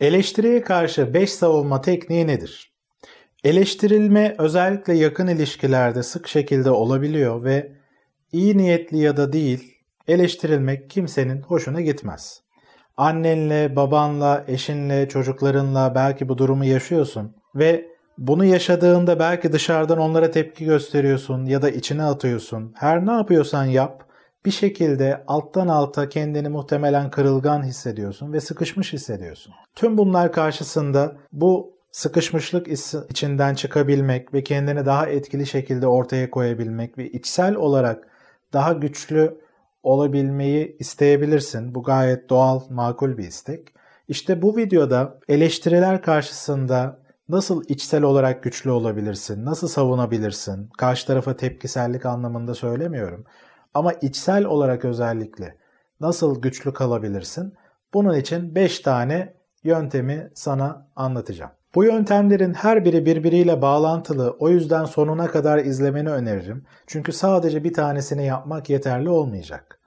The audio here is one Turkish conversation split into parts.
Eleştiriye karşı 5 savunma tekniği nedir? Eleştirilme özellikle yakın ilişkilerde sık şekilde olabiliyor ve iyi niyetli ya da değil eleştirilmek kimsenin hoşuna gitmez. Annenle, babanla, eşinle, çocuklarınla belki bu durumu yaşıyorsun ve bunu yaşadığında belki dışarıdan onlara tepki gösteriyorsun ya da içine atıyorsun. Her ne yapıyorsan yap bir şekilde alttan alta kendini muhtemelen kırılgan hissediyorsun ve sıkışmış hissediyorsun. Tüm bunlar karşısında bu sıkışmışlık içinden çıkabilmek ve kendini daha etkili şekilde ortaya koyabilmek ve içsel olarak daha güçlü olabilmeyi isteyebilirsin. Bu gayet doğal, makul bir istek. İşte bu videoda eleştiriler karşısında nasıl içsel olarak güçlü olabilirsin, nasıl savunabilirsin, karşı tarafa tepkisellik anlamında söylemiyorum. Ama içsel olarak özellikle nasıl güçlü kalabilirsin? Bunun için 5 tane yöntemi sana anlatacağım. Bu yöntemlerin her biri birbiriyle bağlantılı. O yüzden sonuna kadar izlemeni öneririm. Çünkü sadece bir tanesini yapmak yeterli olmayacak.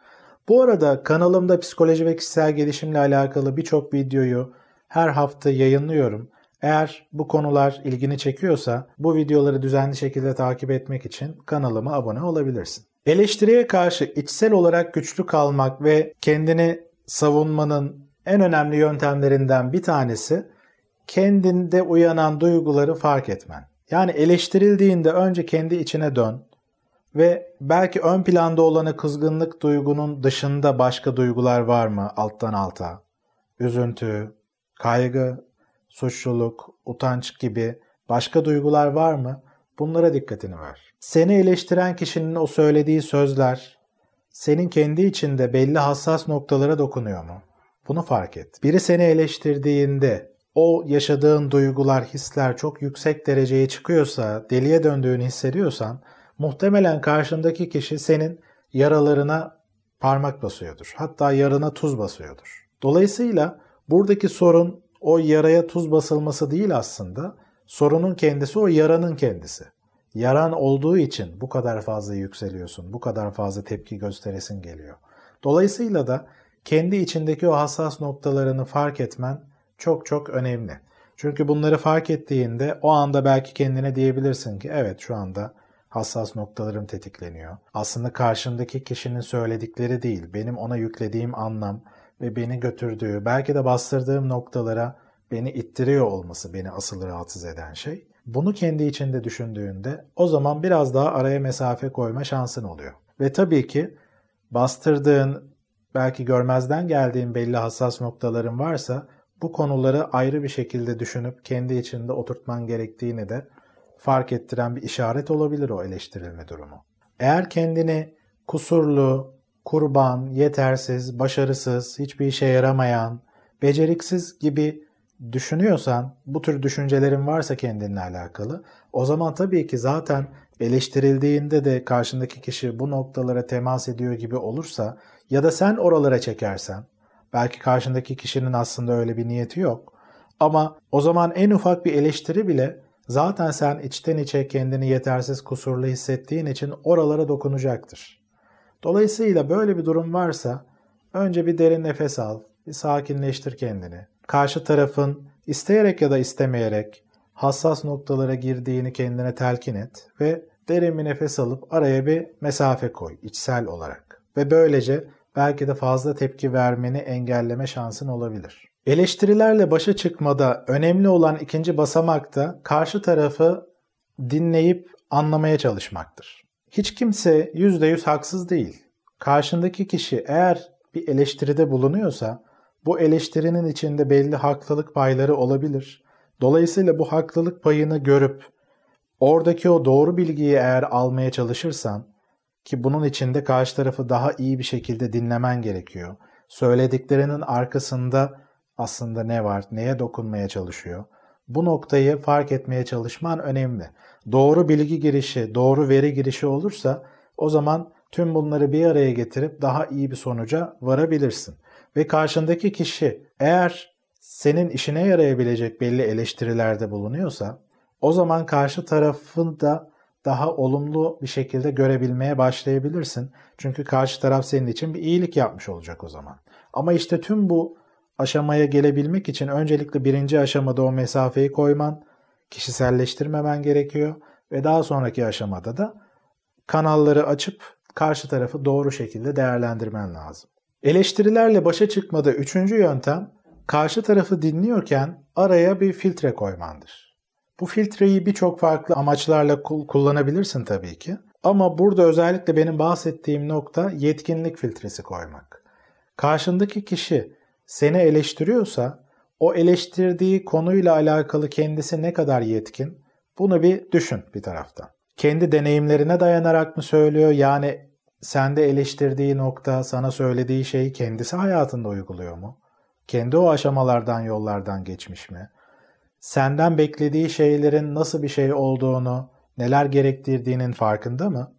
Bu arada kanalımda psikoloji ve kişisel gelişimle alakalı birçok videoyu her hafta yayınlıyorum. Eğer bu konular ilgini çekiyorsa bu videoları düzenli şekilde takip etmek için kanalıma abone olabilirsin. Eleştiriye karşı içsel olarak güçlü kalmak ve kendini savunmanın en önemli yöntemlerinden bir tanesi kendinde uyanan duyguları fark etmen. Yani eleştirildiğinde önce kendi içine dön ve belki ön planda olanı kızgınlık duygunun dışında başka duygular var mı alttan alta? Üzüntü, kaygı, suçluluk, utanç gibi başka duygular var mı? Bunlara dikkatini ver. Seni eleştiren kişinin o söylediği sözler senin kendi içinde belli hassas noktalara dokunuyor mu? Bunu fark et. Biri seni eleştirdiğinde o yaşadığın duygular, hisler çok yüksek dereceye çıkıyorsa, deliye döndüğünü hissediyorsan muhtemelen karşındaki kişi senin yaralarına parmak basıyordur. Hatta yarına tuz basıyordur. Dolayısıyla buradaki sorun o yaraya tuz basılması değil aslında. Sorunun kendisi o yaranın kendisi. Yaran olduğu için bu kadar fazla yükseliyorsun, bu kadar fazla tepki gösteresin geliyor. Dolayısıyla da kendi içindeki o hassas noktalarını fark etmen çok çok önemli. Çünkü bunları fark ettiğinde o anda belki kendine diyebilirsin ki evet şu anda hassas noktalarım tetikleniyor. Aslında karşımdaki kişinin söyledikleri değil, benim ona yüklediğim anlam ve beni götürdüğü, belki de bastırdığım noktalara beni ittiriyor olması beni asıl rahatsız eden şey. Bunu kendi içinde düşündüğünde o zaman biraz daha araya mesafe koyma şansın oluyor. Ve tabii ki bastırdığın, belki görmezden geldiğin belli hassas noktaların varsa bu konuları ayrı bir şekilde düşünüp kendi içinde oturtman gerektiğini de fark ettiren bir işaret olabilir o eleştirilme durumu. Eğer kendini kusurlu, kurban, yetersiz, başarısız, hiçbir işe yaramayan, beceriksiz gibi düşünüyorsan, bu tür düşüncelerin varsa kendinle alakalı, o zaman tabii ki zaten eleştirildiğinde de karşındaki kişi bu noktalara temas ediyor gibi olursa ya da sen oralara çekersen, belki karşındaki kişinin aslında öyle bir niyeti yok. Ama o zaman en ufak bir eleştiri bile zaten sen içten içe kendini yetersiz kusurlu hissettiğin için oralara dokunacaktır. Dolayısıyla böyle bir durum varsa önce bir derin nefes al, bir sakinleştir kendini. Karşı tarafın isteyerek ya da istemeyerek hassas noktalara girdiğini kendine telkin et ve derin bir nefes alıp araya bir mesafe koy içsel olarak. Ve böylece belki de fazla tepki vermeni engelleme şansın olabilir. Eleştirilerle başa çıkmada önemli olan ikinci basamak da karşı tarafı dinleyip anlamaya çalışmaktır. Hiç kimse %100 haksız değil. Karşındaki kişi eğer bir eleştiride bulunuyorsa bu eleştirinin içinde belli haklılık payları olabilir. Dolayısıyla bu haklılık payını görüp oradaki o doğru bilgiyi eğer almaya çalışırsan ki bunun içinde karşı tarafı daha iyi bir şekilde dinlemen gerekiyor. Söylediklerinin arkasında aslında ne var, neye dokunmaya çalışıyor. Bu noktayı fark etmeye çalışman önemli. Doğru bilgi girişi, doğru veri girişi olursa o zaman tüm bunları bir araya getirip daha iyi bir sonuca varabilirsin. Ve karşındaki kişi eğer senin işine yarayabilecek belli eleştirilerde bulunuyorsa o zaman karşı tarafın da daha olumlu bir şekilde görebilmeye başlayabilirsin. Çünkü karşı taraf senin için bir iyilik yapmış olacak o zaman. Ama işte tüm bu aşamaya gelebilmek için öncelikle birinci aşamada o mesafeyi koyman, kişiselleştirmemen gerekiyor ve daha sonraki aşamada da kanalları açıp karşı tarafı doğru şekilde değerlendirmen lazım. Eleştirilerle başa çıkmada üçüncü yöntem karşı tarafı dinliyorken araya bir filtre koymandır. Bu filtreyi birçok farklı amaçlarla kullanabilirsin tabii ki. Ama burada özellikle benim bahsettiğim nokta yetkinlik filtresi koymak. Karşındaki kişi seni eleştiriyorsa o eleştirdiği konuyla alakalı kendisi ne kadar yetkin bunu bir düşün bir taraftan. Kendi deneyimlerine dayanarak mı söylüyor? Yani sende eleştirdiği nokta, sana söylediği şeyi kendisi hayatında uyguluyor mu? Kendi o aşamalardan, yollardan geçmiş mi? Senden beklediği şeylerin nasıl bir şey olduğunu, neler gerektirdiğinin farkında mı?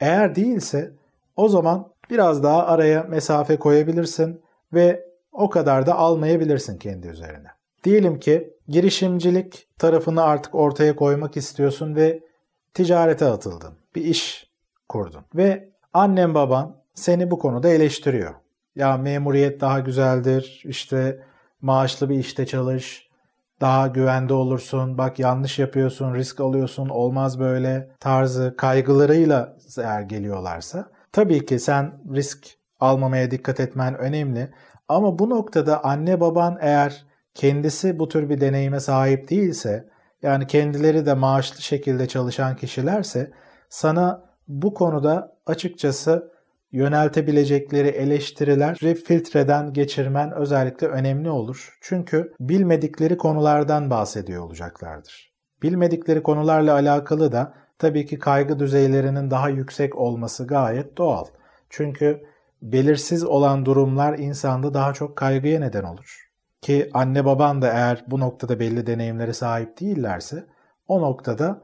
Eğer değilse o zaman biraz daha araya mesafe koyabilirsin ve o kadar da almayabilirsin kendi üzerine. Diyelim ki girişimcilik tarafını artık ortaya koymak istiyorsun ve ticarete atıldın. Bir iş kurdun ve annen baban seni bu konuda eleştiriyor. Ya memuriyet daha güzeldir, işte maaşlı bir işte çalış, daha güvende olursun, bak yanlış yapıyorsun, risk alıyorsun, olmaz böyle tarzı kaygılarıyla eğer geliyorlarsa tabii ki sen risk almamaya dikkat etmen önemli. Ama bu noktada anne baban eğer kendisi bu tür bir deneyime sahip değilse yani kendileri de maaşlı şekilde çalışan kişilerse sana bu konuda açıkçası yöneltebilecekleri eleştirileri filtreden geçirmen özellikle önemli olur. Çünkü bilmedikleri konulardan bahsediyor olacaklardır. Bilmedikleri konularla alakalı da tabii ki kaygı düzeylerinin daha yüksek olması gayet doğal. Çünkü belirsiz olan durumlar insanda daha çok kaygıya neden olur. Ki anne baban da eğer bu noktada belli deneyimlere sahip değillerse o noktada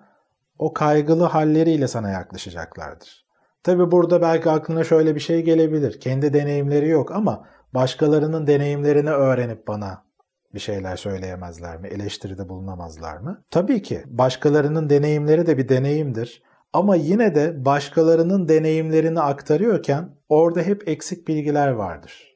o kaygılı halleriyle sana yaklaşacaklardır. Tabi burada belki aklına şöyle bir şey gelebilir. Kendi deneyimleri yok ama başkalarının deneyimlerini öğrenip bana bir şeyler söyleyemezler mi? Eleştiride bulunamazlar mı? Tabii ki başkalarının deneyimleri de bir deneyimdir. Ama yine de başkalarının deneyimlerini aktarıyorken orada hep eksik bilgiler vardır.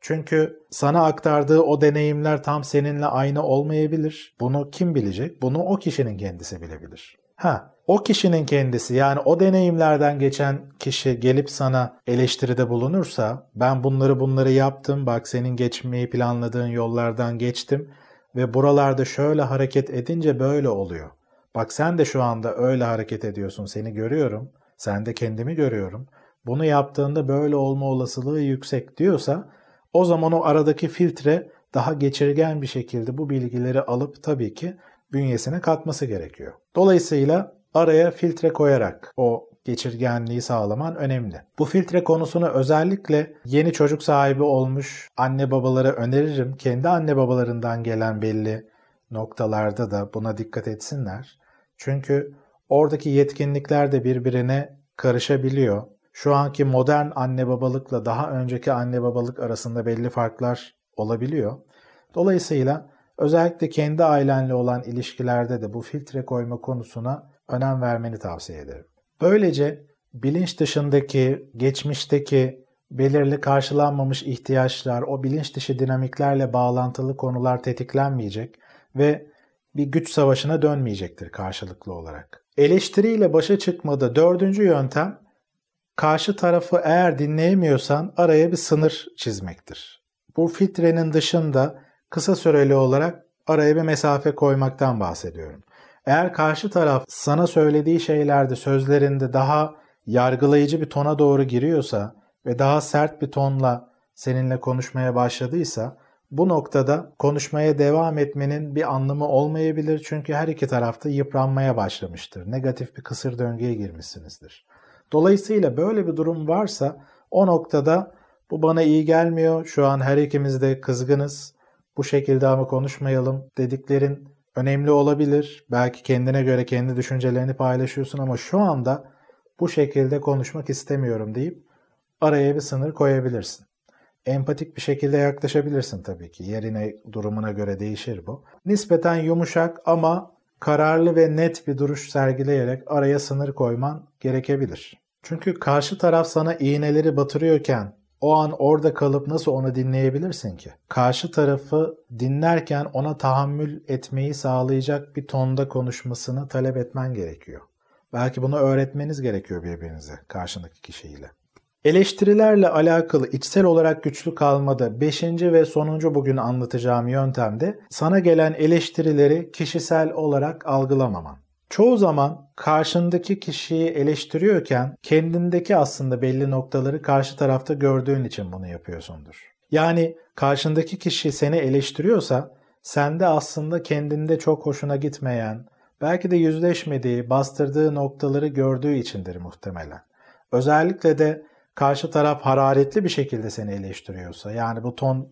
Çünkü sana aktardığı o deneyimler tam seninle aynı olmayabilir. Bunu kim bilecek? Bunu o kişinin kendisi bilebilir. Ha, o kişinin kendisi yani o deneyimlerden geçen kişi gelip sana eleştiride bulunursa ben bunları bunları yaptım bak senin geçmeyi planladığın yollardan geçtim ve buralarda şöyle hareket edince böyle oluyor. Bak sen de şu anda öyle hareket ediyorsun seni görüyorum sen de kendimi görüyorum. Bunu yaptığında böyle olma olasılığı yüksek diyorsa o zaman o aradaki filtre daha geçirgen bir şekilde bu bilgileri alıp tabii ki bünyesine katması gerekiyor. Dolayısıyla araya filtre koyarak o geçirgenliği sağlaman önemli. Bu filtre konusunu özellikle yeni çocuk sahibi olmuş anne babalara öneririm. Kendi anne babalarından gelen belli noktalarda da buna dikkat etsinler. Çünkü oradaki yetkinlikler de birbirine karışabiliyor. Şu anki modern anne babalıkla daha önceki anne babalık arasında belli farklar olabiliyor. Dolayısıyla özellikle kendi ailenle olan ilişkilerde de bu filtre koyma konusuna önem vermeni tavsiye ederim. Böylece bilinç dışındaki, geçmişteki belirli karşılanmamış ihtiyaçlar, o bilinç dışı dinamiklerle bağlantılı konular tetiklenmeyecek ve bir güç savaşına dönmeyecektir karşılıklı olarak. Eleştiriyle başa çıkmada dördüncü yöntem, karşı tarafı eğer dinleyemiyorsan araya bir sınır çizmektir. Bu filtrenin dışında kısa süreli olarak araya bir mesafe koymaktan bahsediyorum. Eğer karşı taraf sana söylediği şeylerde, sözlerinde daha yargılayıcı bir tona doğru giriyorsa ve daha sert bir tonla seninle konuşmaya başladıysa bu noktada konuşmaya devam etmenin bir anlamı olmayabilir çünkü her iki tarafta yıpranmaya başlamıştır. Negatif bir kısır döngüye girmişsinizdir. Dolayısıyla böyle bir durum varsa o noktada bu bana iyi gelmiyor. Şu an her ikimiz de kızgınız. Bu şekilde ama konuşmayalım dediklerin önemli olabilir. Belki kendine göre kendi düşüncelerini paylaşıyorsun ama şu anda bu şekilde konuşmak istemiyorum deyip araya bir sınır koyabilirsin. Empatik bir şekilde yaklaşabilirsin tabii ki. Yerine, durumuna göre değişir bu. Nispeten yumuşak ama kararlı ve net bir duruş sergileyerek araya sınır koyman gerekebilir. Çünkü karşı taraf sana iğneleri batırıyorken o an orada kalıp nasıl onu dinleyebilirsin ki? Karşı tarafı dinlerken ona tahammül etmeyi sağlayacak bir tonda konuşmasını talep etmen gerekiyor. Belki bunu öğretmeniz gerekiyor birbirinize karşındaki kişiyle. Eleştirilerle alakalı içsel olarak güçlü kalmada 5. ve sonuncu bugün anlatacağım yöntemde sana gelen eleştirileri kişisel olarak algılamaman. Çoğu zaman karşındaki kişiyi eleştiriyorken kendindeki aslında belli noktaları karşı tarafta gördüğün için bunu yapıyorsundur. Yani karşındaki kişi seni eleştiriyorsa sende aslında kendinde çok hoşuna gitmeyen, belki de yüzleşmediği, bastırdığı noktaları gördüğü içindir muhtemelen. Özellikle de karşı taraf hararetli bir şekilde seni eleştiriyorsa, yani bu ton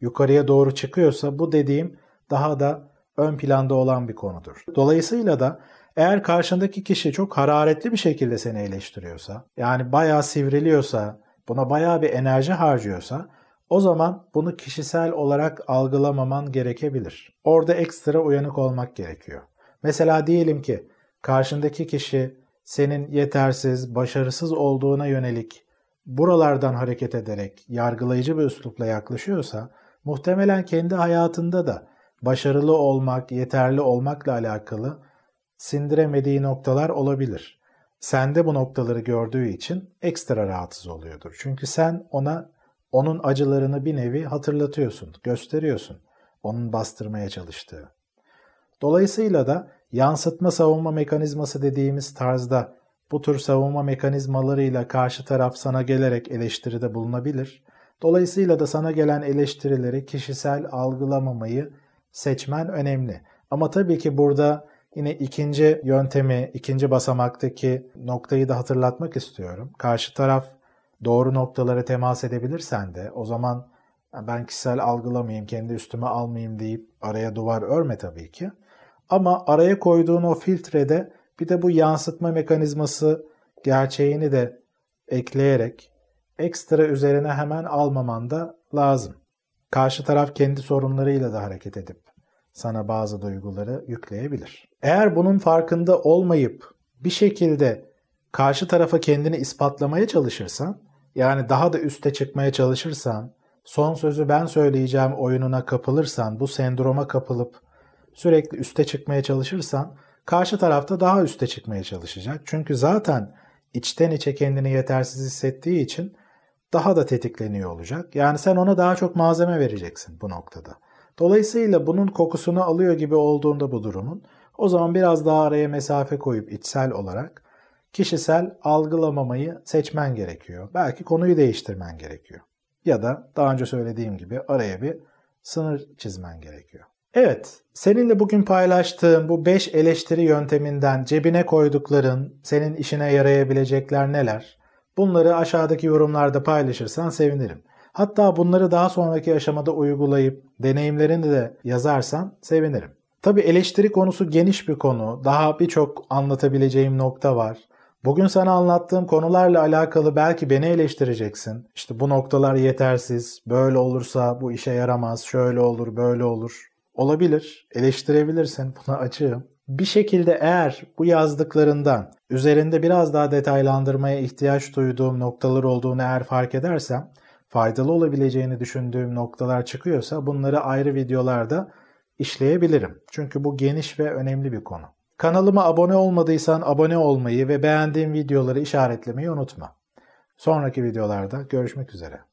yukarıya doğru çıkıyorsa bu dediğim daha da ön planda olan bir konudur. Dolayısıyla da eğer karşındaki kişi çok hararetli bir şekilde seni eleştiriyorsa, yani bayağı sivriliyorsa, buna bayağı bir enerji harcıyorsa, o zaman bunu kişisel olarak algılamaman gerekebilir. Orada ekstra uyanık olmak gerekiyor. Mesela diyelim ki karşındaki kişi senin yetersiz, başarısız olduğuna yönelik buralardan hareket ederek yargılayıcı bir üslupla yaklaşıyorsa muhtemelen kendi hayatında da başarılı olmak, yeterli olmakla alakalı sindiremediği noktalar olabilir. Sende bu noktaları gördüğü için ekstra rahatsız oluyordur. Çünkü sen ona onun acılarını bir nevi hatırlatıyorsun, gösteriyorsun. Onun bastırmaya çalıştığı. Dolayısıyla da yansıtma savunma mekanizması dediğimiz tarzda bu tür savunma mekanizmalarıyla karşı taraf sana gelerek eleştiride bulunabilir. Dolayısıyla da sana gelen eleştirileri kişisel algılamamayı seçmen önemli. Ama tabii ki burada yine ikinci yöntemi, ikinci basamaktaki noktayı da hatırlatmak istiyorum. Karşı taraf doğru noktalara temas edebilirsen de o zaman ben kişisel algılamayayım, kendi üstüme almayayım deyip araya duvar örme tabii ki. Ama araya koyduğun o filtrede bir de bu yansıtma mekanizması gerçeğini de ekleyerek ekstra üzerine hemen almaman da lazım. Karşı taraf kendi sorunlarıyla da hareket edip sana bazı duyguları yükleyebilir. Eğer bunun farkında olmayıp bir şekilde karşı tarafa kendini ispatlamaya çalışırsan, yani daha da üste çıkmaya çalışırsan, son sözü ben söyleyeceğim oyununa kapılırsan, bu sendroma kapılıp sürekli üste çıkmaya çalışırsan, karşı tarafta daha üste çıkmaya çalışacak. Çünkü zaten içten içe kendini yetersiz hissettiği için daha da tetikleniyor olacak. Yani sen ona daha çok malzeme vereceksin bu noktada. Dolayısıyla bunun kokusunu alıyor gibi olduğunda bu durumun o zaman biraz daha araya mesafe koyup içsel olarak kişisel algılamamayı seçmen gerekiyor. Belki konuyu değiştirmen gerekiyor. Ya da daha önce söylediğim gibi araya bir sınır çizmen gerekiyor. Evet, seninle bugün paylaştığım bu 5 eleştiri yönteminden cebine koydukların senin işine yarayabilecekler neler? Bunları aşağıdaki yorumlarda paylaşırsan sevinirim. Hatta bunları daha sonraki aşamada uygulayıp deneyimlerini de yazarsan sevinirim. Tabi eleştiri konusu geniş bir konu. Daha birçok anlatabileceğim nokta var. Bugün sana anlattığım konularla alakalı belki beni eleştireceksin. İşte bu noktalar yetersiz, böyle olursa bu işe yaramaz, şöyle olur, böyle olur. Olabilir, eleştirebilirsin, buna açığım. Bir şekilde eğer bu yazdıklarından üzerinde biraz daha detaylandırmaya ihtiyaç duyduğum noktalar olduğunu eğer fark edersem, faydalı olabileceğini düşündüğüm noktalar çıkıyorsa bunları ayrı videolarda işleyebilirim. Çünkü bu geniş ve önemli bir konu. Kanalıma abone olmadıysan abone olmayı ve beğendiğim videoları işaretlemeyi unutma. Sonraki videolarda görüşmek üzere.